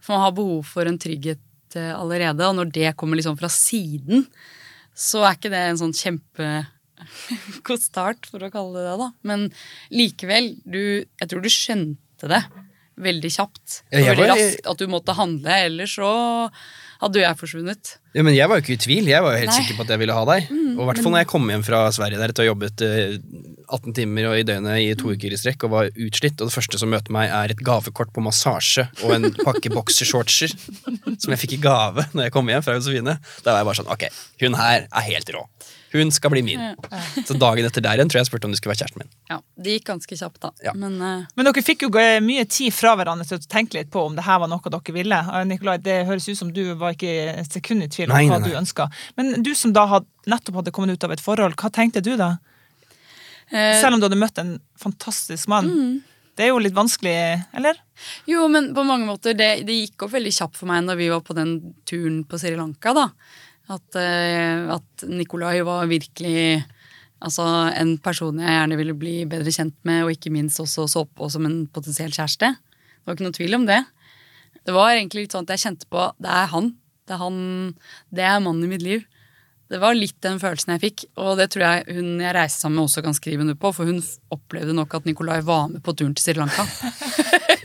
For man har behov for en trygghet eh, allerede, og når det kommer liksom fra siden, så er ikke det en sånn god start, for å kalle det det, da. Men likevel, du Jeg tror du skjønte det veldig kjapt. Ja, veldig var- raskt at du måtte handle, ellers så hadde jeg forsvunnet. Ja, men jeg var jo ikke i tvil. Jeg var jo helt Nei. sikker på at jeg ville ha deg. og i hvert fall når jeg kom hjem fra Sverige der etter å ha jobbet eh, 18 timer og i døgnet i to uker i strekk og var utslitt, og det første som møter meg, er et gavekort på massasje og en pakke boksershortser som jeg fikk i gave når jeg kom hjem fra Josefine. Da var jeg bare sånn Ok, hun her er helt rå. Hun skal bli min. Så dagen etter der igjen tror jeg jeg spurte om du skulle være kjæresten min. Ja, Det gikk ganske kjapt, da. Ja. Men uh... Men dere fikk jo mye tid fra hverandre til å tenke litt på om det her var noe dere ville. Eh, Nikolai, det høres ut som du var ikke et sekund i tvil om Nei, hva nei, nei. du ønska. Men du som da had, nettopp hadde kommet ut av et forhold, hva tenkte du da? eh, Selv om du hadde møtt en fantastisk mann. Mm. Det er jo litt vanskelig, eller? Jo, men på mange måter, det, det gikk opp veldig kjapt for meg når vi var på den turen på Sri Lanka, da. At, eh, at Nikolai var virkelig altså, en person jeg gjerne ville bli bedre kjent med, og ikke minst også så på som en potensiell kjæreste. Det var ikke noe tvil om det. Det var egentlig litt sånn at jeg kjente på det er han. Det er han, det er mannen i mitt liv. Det var litt den følelsen jeg fikk, og det tror jeg hun jeg reiste sammen med også kan skrive under på, for hun opplevde nok at Nikolai var med på turen til Sri Lanka.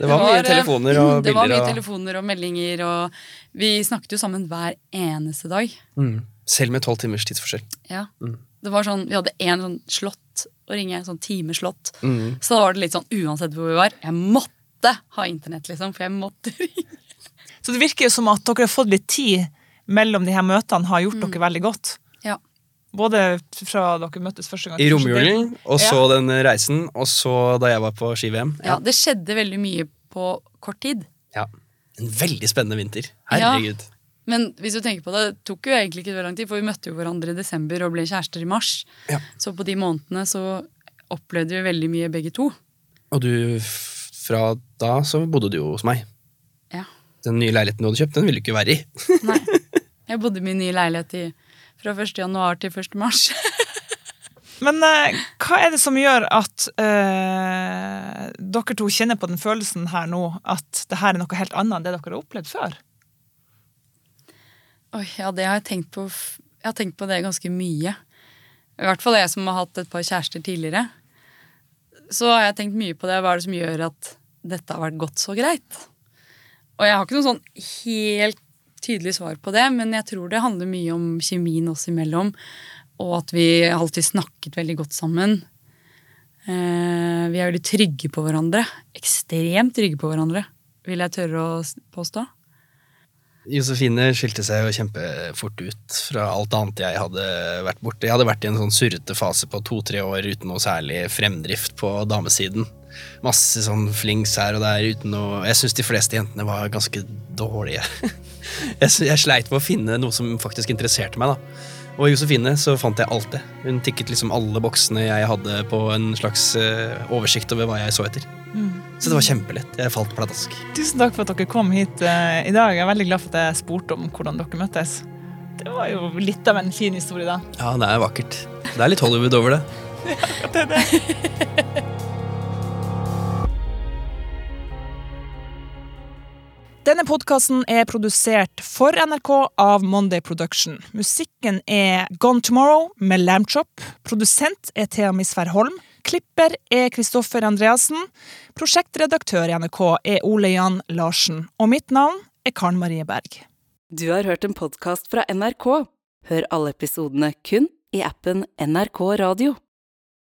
Det var mye eh, telefoner og Det var mye og, telefoner og meldinger, og vi snakket jo sammen hver eneste dag. mm, selv med tolv timers tidsforskjell. Ja. Mm. Det var sånn, Vi hadde én sånn slott å ringe, sånn timeslott. Mm. Så da var det litt sånn uansett hvor vi var. Jeg måtte ha internett, liksom, for jeg måtte ringe. Så det virker jo som at dere har fått litt tid mellom de her møtene, har gjort dere veldig godt. Ja. Både fra dere møttes første gang I romjulen, og så den reisen, og så da jeg var på ski-VM. ja, Det skjedde veldig mye på kort tid. Ja. En veldig spennende vinter. Herregud. Men hvis du tenker på det, det tok jo egentlig ikke så lang tid, for vi møtte jo hverandre i desember og ble kjærester i mars. Ja. Så på de månedene så opplevde vi veldig mye begge to. Og du, fra da så bodde du jo hos meg. Ja. Den nye leiligheten du hadde kjøpt, den ville du ikke være i. Nei. Jeg bodde i min nye leilighet i, fra 1. januar til 1. mars. Men eh, hva er det som gjør at eh, dere to kjenner på den følelsen her nå, at det her er noe helt annet enn det dere har opplevd før? Oi, ja, det har jeg tenkt på. Jeg har tenkt på det ganske mye. I hvert fall jeg som har hatt et par kjærester tidligere. Så har jeg tenkt mye på det. Hva er det som gjør at dette har vært godt så greit? Og jeg har ikke noe sånn helt tydelig svar på det, men jeg tror det handler mye om kjemien oss imellom, og at vi alltid snakket veldig godt sammen. Eh, vi er veldig trygge på hverandre. Ekstremt trygge på hverandre, vil jeg tørre å påstå. Josefine skilte seg jo kjempefort ut fra alt annet jeg hadde vært borte. Jeg hadde vært i en sånn surrete fase på to-tre år uten noe særlig fremdrift på damesiden. Masse sånn flings her og der uten noe Jeg syns de fleste jentene var ganske dårlige. Jeg, jeg sleit med å finne noe som faktisk interesserte meg, da. Og i Josefine så fant jeg alt det. Hun tikket liksom alle boksene jeg hadde på en slags uh, oversikt over hva jeg så etter. Så det var kjempelett. Jeg falt pladask. Tusen takk for at dere kom hit uh, i dag. Jeg er veldig glad for at jeg spurte om hvordan dere møttes. Det var jo litt av en fin historie, da. Ja, det er vakkert. Det er litt Hollywood over det. ja, Det er det. Denne podkasten er produsert for NRK av Monday Production. Musikken er Gone Tomorrow med Lambchop. Produsent er Thea Misvær Holm. Klipper er Kristoffer Andreassen. Prosjektredaktør i NRK er Ole Jan Larsen. Og mitt navn er Karen Marie Berg. Du har hørt en podkast fra NRK. Hør alle episodene kun i appen NRK Radio.